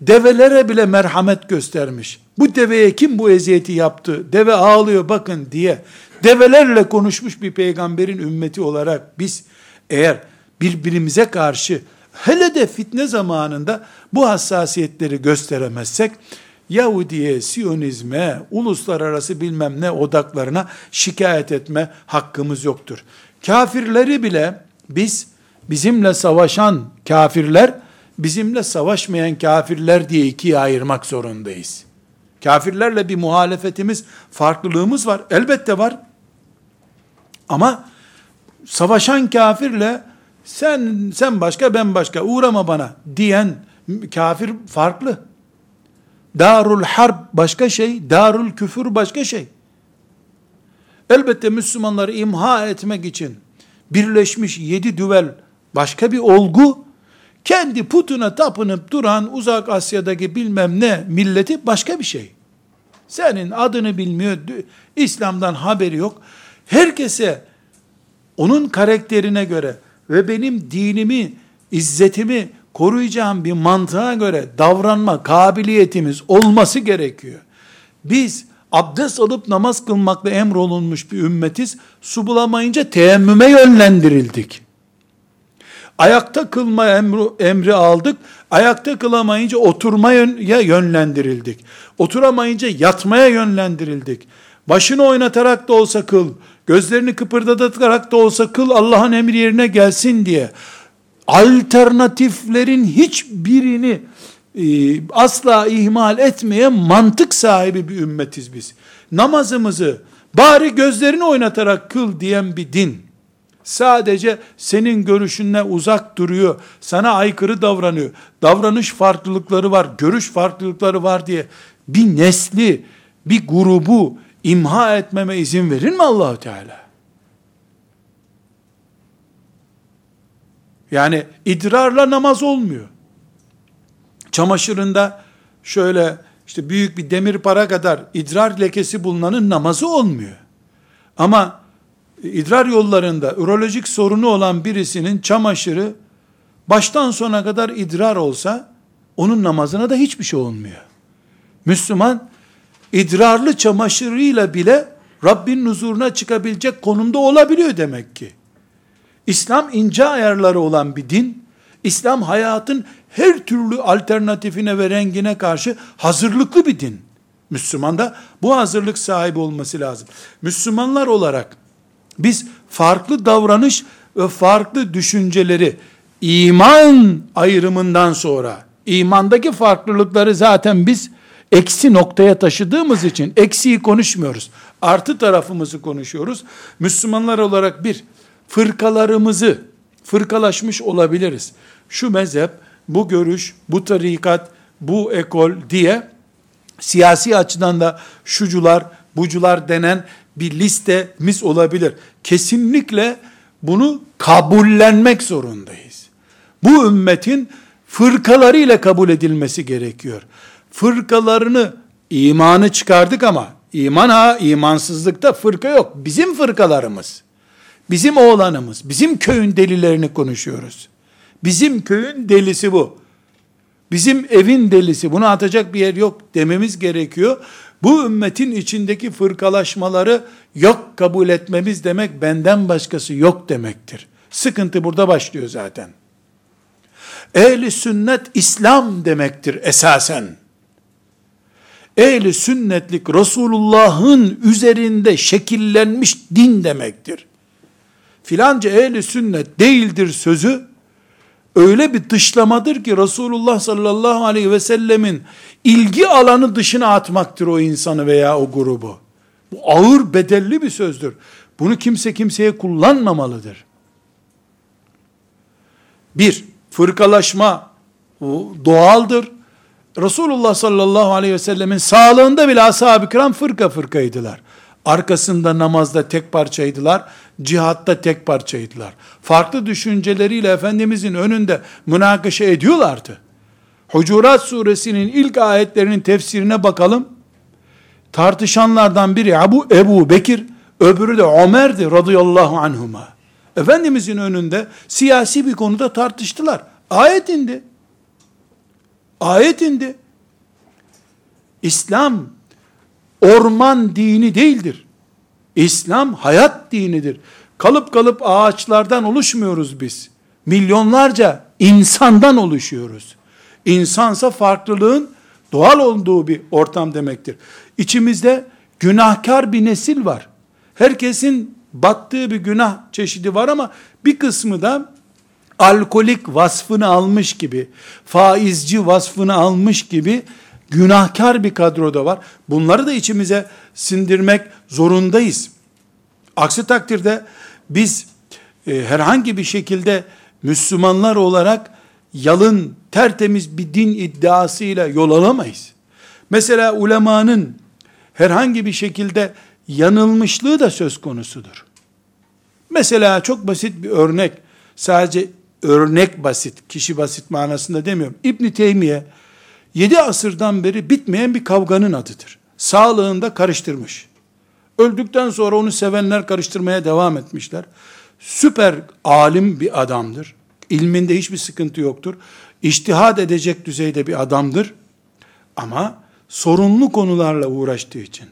develere bile merhamet göstermiş. Bu deveye kim bu eziyeti yaptı? Deve ağlıyor bakın diye develerle konuşmuş bir peygamberin ümmeti olarak biz eğer birbirimize karşı hele de fitne zamanında bu hassasiyetleri gösteremezsek Yahudiye, Siyonizme, uluslararası bilmem ne odaklarına şikayet etme hakkımız yoktur. Kafirleri bile biz bizimle savaşan kafirler, bizimle savaşmayan kafirler diye ikiye ayırmak zorundayız. Kafirlerle bir muhalefetimiz, farklılığımız var. Elbette var. Ama savaşan kafirle sen sen başka ben başka uğrama bana diyen kafir farklı. Darul harp başka şey, darul küfür başka şey. Elbette Müslümanları imha etmek için birleşmiş yedi düvel başka bir olgu, kendi putuna tapınıp duran uzak Asya'daki bilmem ne milleti başka bir şey. Senin adını bilmiyor, İslam'dan haberi yok. Herkese onun karakterine göre ve benim dinimi, izzetimi koruyacağım bir mantığa göre davranma kabiliyetimiz olması gerekiyor. Biz abdest alıp namaz kılmakla emrolunmuş bir ümmetiz. Su bulamayınca teyemmüme yönlendirildik. Ayakta kılma emri, emri aldık. Ayakta kılamayınca oturmaya yönlendirildik. Oturamayınca yatmaya yönlendirildik. Başını oynatarak da olsa kıl, gözlerini kıpırdatarak da olsa kıl Allah'ın emri yerine gelsin diye alternatiflerin hiçbirini e, asla ihmal etmeyen mantık sahibi bir ümmetiz biz. Namazımızı bari gözlerini oynatarak kıl diyen bir din. Sadece senin görüşünle uzak duruyor, sana aykırı davranıyor. Davranış farklılıkları var, görüş farklılıkları var diye bir nesli, bir grubu imha etmeme izin verir mi Allahu Teala? Yani idrarla namaz olmuyor. Çamaşırında şöyle işte büyük bir demir para kadar idrar lekesi bulunanın namazı olmuyor. Ama idrar yollarında ürolojik sorunu olan birisinin çamaşırı baştan sona kadar idrar olsa onun namazına da hiçbir şey olmuyor. Müslüman idrarlı çamaşırıyla bile Rabbin huzuruna çıkabilecek konumda olabiliyor demek ki. İslam ince ayarları olan bir din. İslam hayatın her türlü alternatifine ve rengine karşı hazırlıklı bir din. Müslüman da bu hazırlık sahibi olması lazım. Müslümanlar olarak biz farklı davranış ve farklı düşünceleri iman ayrımından sonra imandaki farklılıkları zaten biz eksi noktaya taşıdığımız için eksiği konuşmuyoruz. Artı tarafımızı konuşuyoruz. Müslümanlar olarak bir fırkalarımızı fırkalaşmış olabiliriz. Şu mezhep, bu görüş, bu tarikat, bu ekol diye siyasi açıdan da şucular, bucular denen bir listemiz olabilir. Kesinlikle bunu kabullenmek zorundayız. Bu ümmetin fırkalarıyla kabul edilmesi gerekiyor. Fırkalarını, imanı çıkardık ama iman ha, imansızlıkta fırka yok. Bizim fırkalarımız. Bizim oğlanımız, bizim köyün delilerini konuşuyoruz. Bizim köyün delisi bu. Bizim evin delisi, bunu atacak bir yer yok dememiz gerekiyor. Bu ümmetin içindeki fırkalaşmaları yok kabul etmemiz demek benden başkası yok demektir. Sıkıntı burada başlıyor zaten. Ehli sünnet İslam demektir esasen. Ehli sünnetlik Resulullah'ın üzerinde şekillenmiş din demektir. Filanca ehli sünnet değildir sözü öyle bir dışlamadır ki Resulullah sallallahu aleyhi ve sellemin ilgi alanı dışına atmaktır o insanı veya o grubu. Bu ağır bedelli bir sözdür. Bunu kimse kimseye kullanmamalıdır. Bir, fırkalaşma doğaldır. Resulullah sallallahu aleyhi ve sellemin sağlığında bile ashab-ı kiram fırka fırkaydılar. Arkasında namazda tek parçaydılar, cihatta tek parçaydılar. Farklı düşünceleriyle Efendimizin önünde münakaşa ediyorlardı. Hucurat suresinin ilk ayetlerinin tefsirine bakalım. Tartışanlardan biri Ebu, Ebu Bekir, öbürü de Ömer'di radıyallahu anhuma. Efendimizin önünde siyasi bir konuda tartıştılar. Ayet indi. Ayet indi. İslam orman dini değildir. İslam hayat dinidir. Kalıp kalıp ağaçlardan oluşmuyoruz biz. Milyonlarca insandan oluşuyoruz. İnsansa farklılığın doğal olduğu bir ortam demektir. İçimizde günahkar bir nesil var. Herkesin battığı bir günah çeşidi var ama bir kısmı da alkolik vasfını almış gibi, faizci vasfını almış gibi günahkar bir kadroda var. Bunları da içimize sindirmek zorundayız. Aksi takdirde biz e, herhangi bir şekilde Müslümanlar olarak yalın, tertemiz bir din iddiasıyla yol alamayız. Mesela ulemanın herhangi bir şekilde yanılmışlığı da söz konusudur. Mesela çok basit bir örnek, sadece örnek basit, kişi basit manasında demiyorum. İbn Teymiye 7 asırdan beri bitmeyen bir kavganın adıdır. Sağlığında karıştırmış. Öldükten sonra onu sevenler karıştırmaya devam etmişler. Süper alim bir adamdır. İlminde hiçbir sıkıntı yoktur. İçtihad edecek düzeyde bir adamdır. Ama sorunlu konularla uğraştığı için,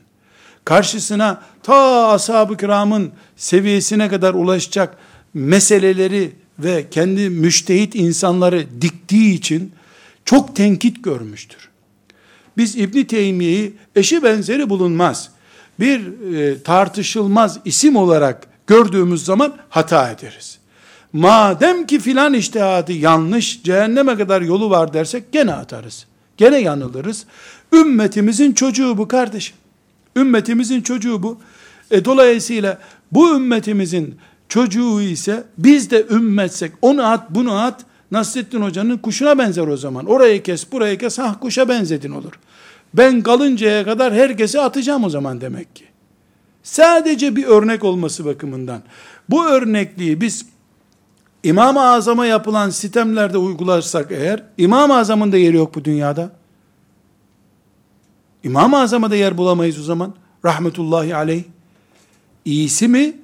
karşısına ta ashab-ı kiramın seviyesine kadar ulaşacak meseleleri ve kendi müştehit insanları diktiği için çok tenkit görmüştür. Biz İbni Teymiye'yi eşi benzeri bulunmaz. Bir e, tartışılmaz isim olarak gördüğümüz zaman hata ederiz. Madem ki filan iştihadı yanlış, cehenneme kadar yolu var dersek gene atarız. Gene yanılırız. Ümmetimizin çocuğu bu kardeşim. Ümmetimizin çocuğu bu. E, dolayısıyla bu ümmetimizin çocuğu ise biz de ümmetsek onu at bunu at Nasrettin Hoca'nın kuşuna benzer o zaman. Orayı kes burayı kes hah kuşa benzedin olur. Ben kalıncaya kadar herkesi atacağım o zaman demek ki. Sadece bir örnek olması bakımından. Bu örnekliği biz İmam-ı Azam'a yapılan sistemlerde uygularsak eğer, İmam-ı Azam'ın da yeri yok bu dünyada. İmam-ı Azam'a da yer bulamayız o zaman. Rahmetullahi aleyh. İyisi mi?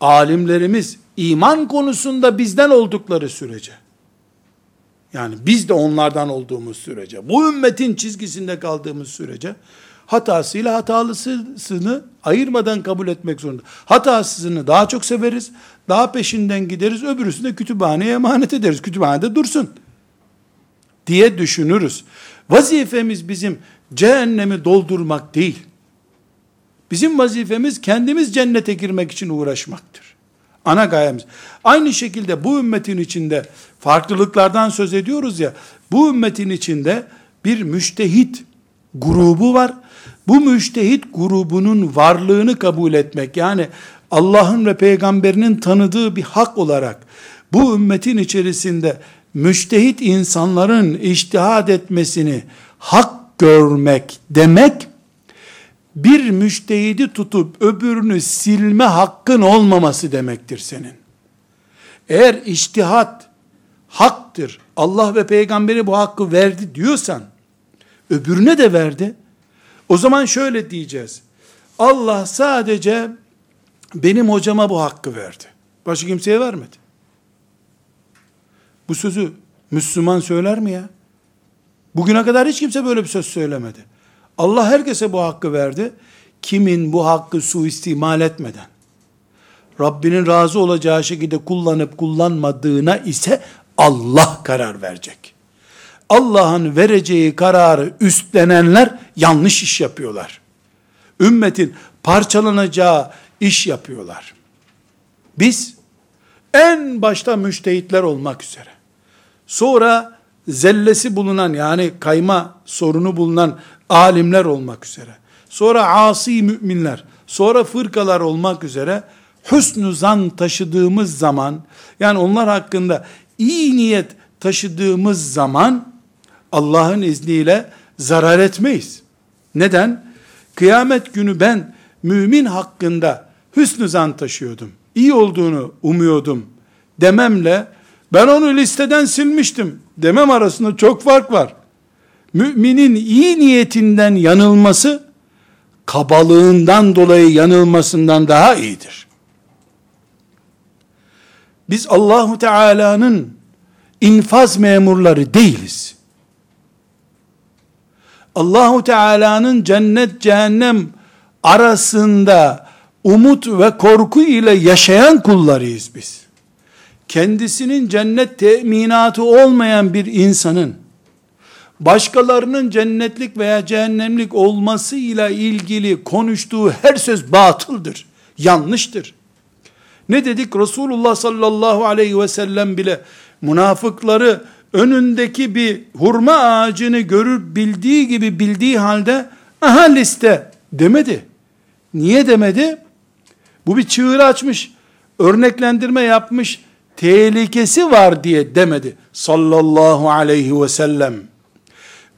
Alimlerimiz iman konusunda bizden oldukları sürece. Yani biz de onlardan olduğumuz sürece, bu ümmetin çizgisinde kaldığımız sürece, hatasıyla hatalısını ayırmadan kabul etmek zorunda. Hatasızını daha çok severiz, daha peşinden gideriz, öbürüsünü de kütüphaneye emanet ederiz. Kütüphanede dursun diye düşünürüz. Vazifemiz bizim cehennemi doldurmak değil. Bizim vazifemiz kendimiz cennete girmek için uğraşmaktır. Ana gayemiz. Aynı şekilde bu ümmetin içinde farklılıklardan söz ediyoruz ya, bu ümmetin içinde bir müştehit grubu var. Bu müştehit grubunun varlığını kabul etmek, yani Allah'ın ve peygamberinin tanıdığı bir hak olarak, bu ümmetin içerisinde müştehit insanların iştihad etmesini hak görmek demek, bir müştehidi tutup öbürünü silme hakkın olmaması demektir senin. Eğer iştihat haktır, Allah ve peygamberi bu hakkı verdi diyorsan, öbürüne de verdi. O zaman şöyle diyeceğiz. Allah sadece benim hocama bu hakkı verdi. Başka kimseye vermedi. Bu sözü Müslüman söyler mi ya? Bugüne kadar hiç kimse böyle bir söz söylemedi. Allah herkese bu hakkı verdi. Kimin bu hakkı suistimal etmeden, Rabbinin razı olacağı şekilde kullanıp kullanmadığına ise Allah karar verecek. Allah'ın vereceği kararı üstlenenler yanlış iş yapıyorlar. Ümmetin parçalanacağı iş yapıyorlar. Biz en başta müştehitler olmak üzere. Sonra zellesi bulunan yani kayma sorunu bulunan alimler olmak üzere. Sonra asi müminler, sonra fırkalar olmak üzere hüsnü zan taşıdığımız zaman yani onlar hakkında iyi niyet taşıdığımız zaman Allah'ın izniyle zarar etmeyiz. Neden? Kıyamet günü ben mümin hakkında hüsnü zan taşıyordum. İyi olduğunu umuyordum dememle ben onu listeden silmiştim demem arasında çok fark var. Müminin iyi niyetinden yanılması kabalığından dolayı yanılmasından daha iyidir. Biz Allahu Teala'nın infaz memurları değiliz. Allahu Teala'nın cennet cehennem arasında umut ve korku ile yaşayan kullarıyız biz. Kendisinin cennet teminatı olmayan bir insanın başkalarının cennetlik veya cehennemlik olmasıyla ilgili konuştuğu her söz batıldır, yanlıştır. Ne dedik? Resulullah sallallahu aleyhi ve sellem bile münafıkları önündeki bir hurma ağacını görür bildiği gibi bildiği halde aha liste demedi. Niye demedi? Bu bir çığır açmış, örneklendirme yapmış, tehlikesi var diye demedi. Sallallahu aleyhi ve sellem.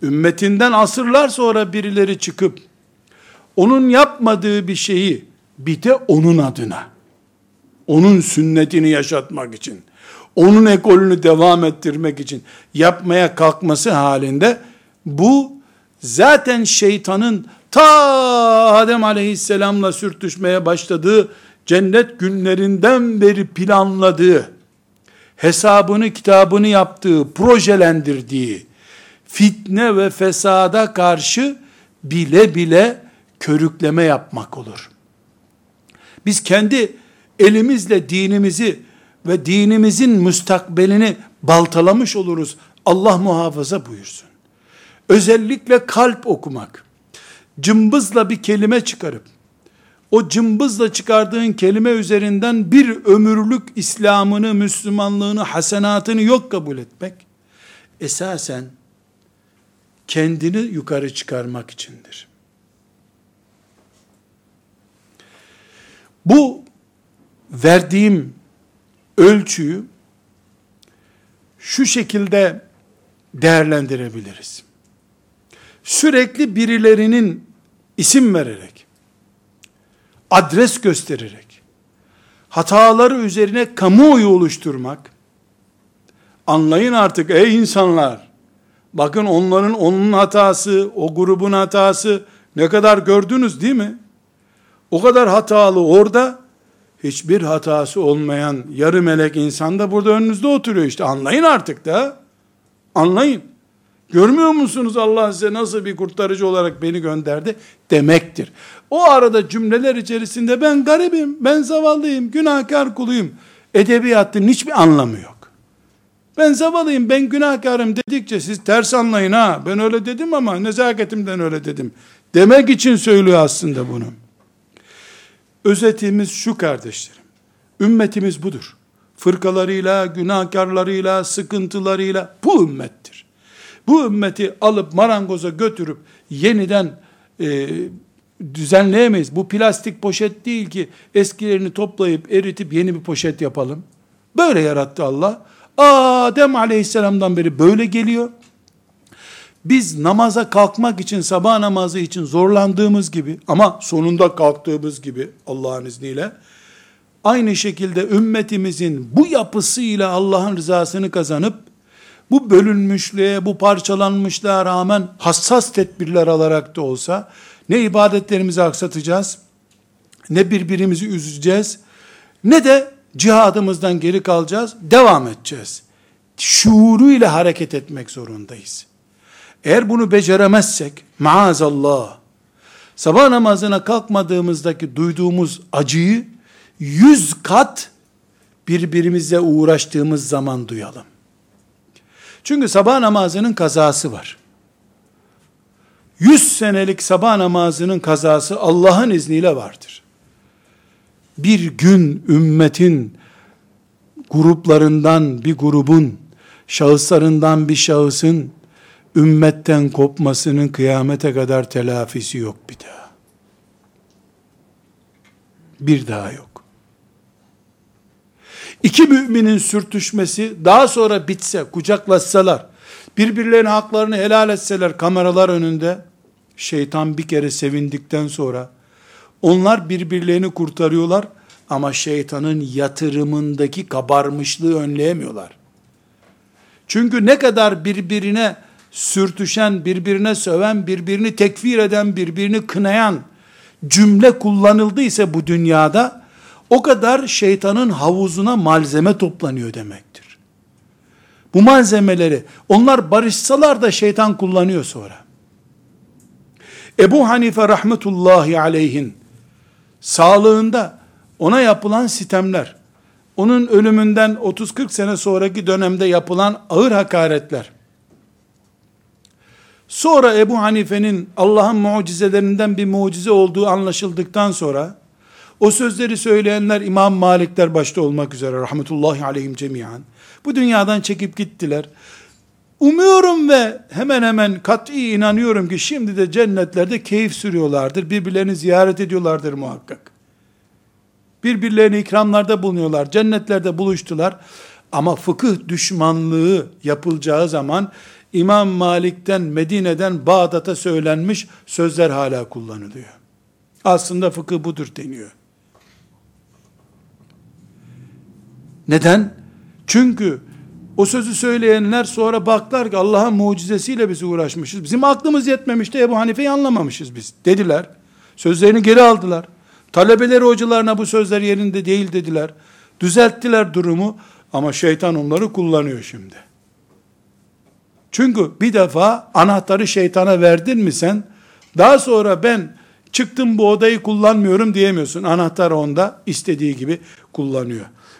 Ümmetinden asırlar sonra birileri çıkıp, onun yapmadığı bir şeyi, bir de onun adına, onun sünnetini yaşatmak için, onun ekolünü devam ettirmek için yapmaya kalkması halinde, bu zaten şeytanın ta Adem aleyhisselamla sürtüşmeye başladığı cennet günlerinden beri planladığı, hesabını kitabını yaptığı, projelendirdiği, fitne ve fesada karşı bile bile körükleme yapmak olur. Biz kendi elimizle dinimizi ve dinimizin müstakbelini baltalamış oluruz. Allah muhafaza buyursun. Özellikle kalp okumak, cımbızla bir kelime çıkarıp, o cımbızla çıkardığın kelime üzerinden bir ömürlük İslam'ını, Müslümanlığını, hasenatını yok kabul etmek, esasen kendini yukarı çıkarmak içindir. Bu verdiğim ölçüyü şu şekilde değerlendirebiliriz. Sürekli birilerinin isim vererek, adres göstererek, hataları üzerine kamuoyu oluşturmak, anlayın artık ey insanlar, bakın onların onun hatası, o grubun hatası, ne kadar gördünüz değil mi? O kadar hatalı orada, hiçbir hatası olmayan yarı melek insan da burada önünüzde oturuyor işte. Anlayın artık da. Anlayın. Görmüyor musunuz Allah size nasıl bir kurtarıcı olarak beni gönderdi demektir. O arada cümleler içerisinde ben garibim, ben zavallıyım, günahkar kuluyum. Edebiyattın hiçbir anlamı yok. Ben zavallıyım, ben günahkarım dedikçe siz ters anlayın ha. Ben öyle dedim ama nezaketimden öyle dedim. Demek için söylüyor aslında bunu. Özetimiz şu kardeşlerim. Ümmetimiz budur. Fırkalarıyla, günahkarlarıyla, sıkıntılarıyla bu ümmettir. Bu ümmeti alıp marangoza götürüp yeniden e, düzenleyemeyiz. Bu plastik poşet değil ki eskilerini toplayıp eritip yeni bir poşet yapalım. Böyle yarattı Allah. Adem aleyhisselamdan beri böyle geliyor. Biz namaza kalkmak için, sabah namazı için zorlandığımız gibi ama sonunda kalktığımız gibi Allah'ın izniyle aynı şekilde ümmetimizin bu yapısıyla Allah'ın rızasını kazanıp bu bölünmüşlüğe, bu parçalanmışlığa rağmen hassas tedbirler alarak da olsa ne ibadetlerimizi aksatacağız, ne birbirimizi üzeceğiz, ne de cihadımızdan geri kalacağız, devam edeceğiz. Şuuruyla hareket etmek zorundayız. Eğer bunu beceremezsek, maazallah, sabah namazına kalkmadığımızdaki duyduğumuz acıyı, yüz kat birbirimize uğraştığımız zaman duyalım. Çünkü sabah namazının kazası var. Yüz senelik sabah namazının kazası Allah'ın izniyle vardır. Bir gün ümmetin gruplarından bir grubun, şahıslarından bir şahısın ümmetten kopmasının kıyamete kadar telafisi yok bir daha. Bir daha yok. İki müminin sürtüşmesi daha sonra bitse, kucaklaşsalar, birbirlerine haklarını helal etseler kameralar önünde, şeytan bir kere sevindikten sonra, onlar birbirlerini kurtarıyorlar ama şeytanın yatırımındaki kabarmışlığı önleyemiyorlar. Çünkü ne kadar birbirine sürtüşen, birbirine söven, birbirini tekfir eden, birbirini kınayan cümle kullanıldıysa bu dünyada o kadar şeytanın havuzuna malzeme toplanıyor demektir. Bu malzemeleri onlar barışsalar da şeytan kullanıyor sonra. Ebu Hanife rahmetullahi aleyhin sağlığında ona yapılan sitemler, onun ölümünden 30-40 sene sonraki dönemde yapılan ağır hakaretler, sonra Ebu Hanife'nin Allah'ın mucizelerinden bir mucize olduğu anlaşıldıktan sonra, o sözleri söyleyenler İmam Malikler başta olmak üzere rahmetullahi aleyhim cemiyan, bu dünyadan çekip gittiler. Umuyorum ve hemen hemen kat'i inanıyorum ki şimdi de cennetlerde keyif sürüyorlardır. Birbirlerini ziyaret ediyorlardır muhakkak. Birbirlerine ikramlarda bulunuyorlar. Cennetlerde buluştular. Ama fıkıh düşmanlığı yapılacağı zaman İmam Malik'ten Medine'den Bağdat'a söylenmiş sözler hala kullanılıyor. Aslında fıkıh budur deniyor. Neden? Çünkü o sözü söyleyenler sonra baklar ki Allah'ın mucizesiyle biz uğraşmışız. Bizim aklımız yetmemişti Ebu Hanife'yi anlamamışız biz dediler. Sözlerini geri aldılar. Talebeleri hocalarına bu sözler yerinde değil dediler. Düzelttiler durumu ama şeytan onları kullanıyor şimdi. Çünkü bir defa anahtarı şeytana verdin mi sen, daha sonra ben çıktım bu odayı kullanmıyorum diyemiyorsun. Anahtar onda istediği gibi kullanıyor.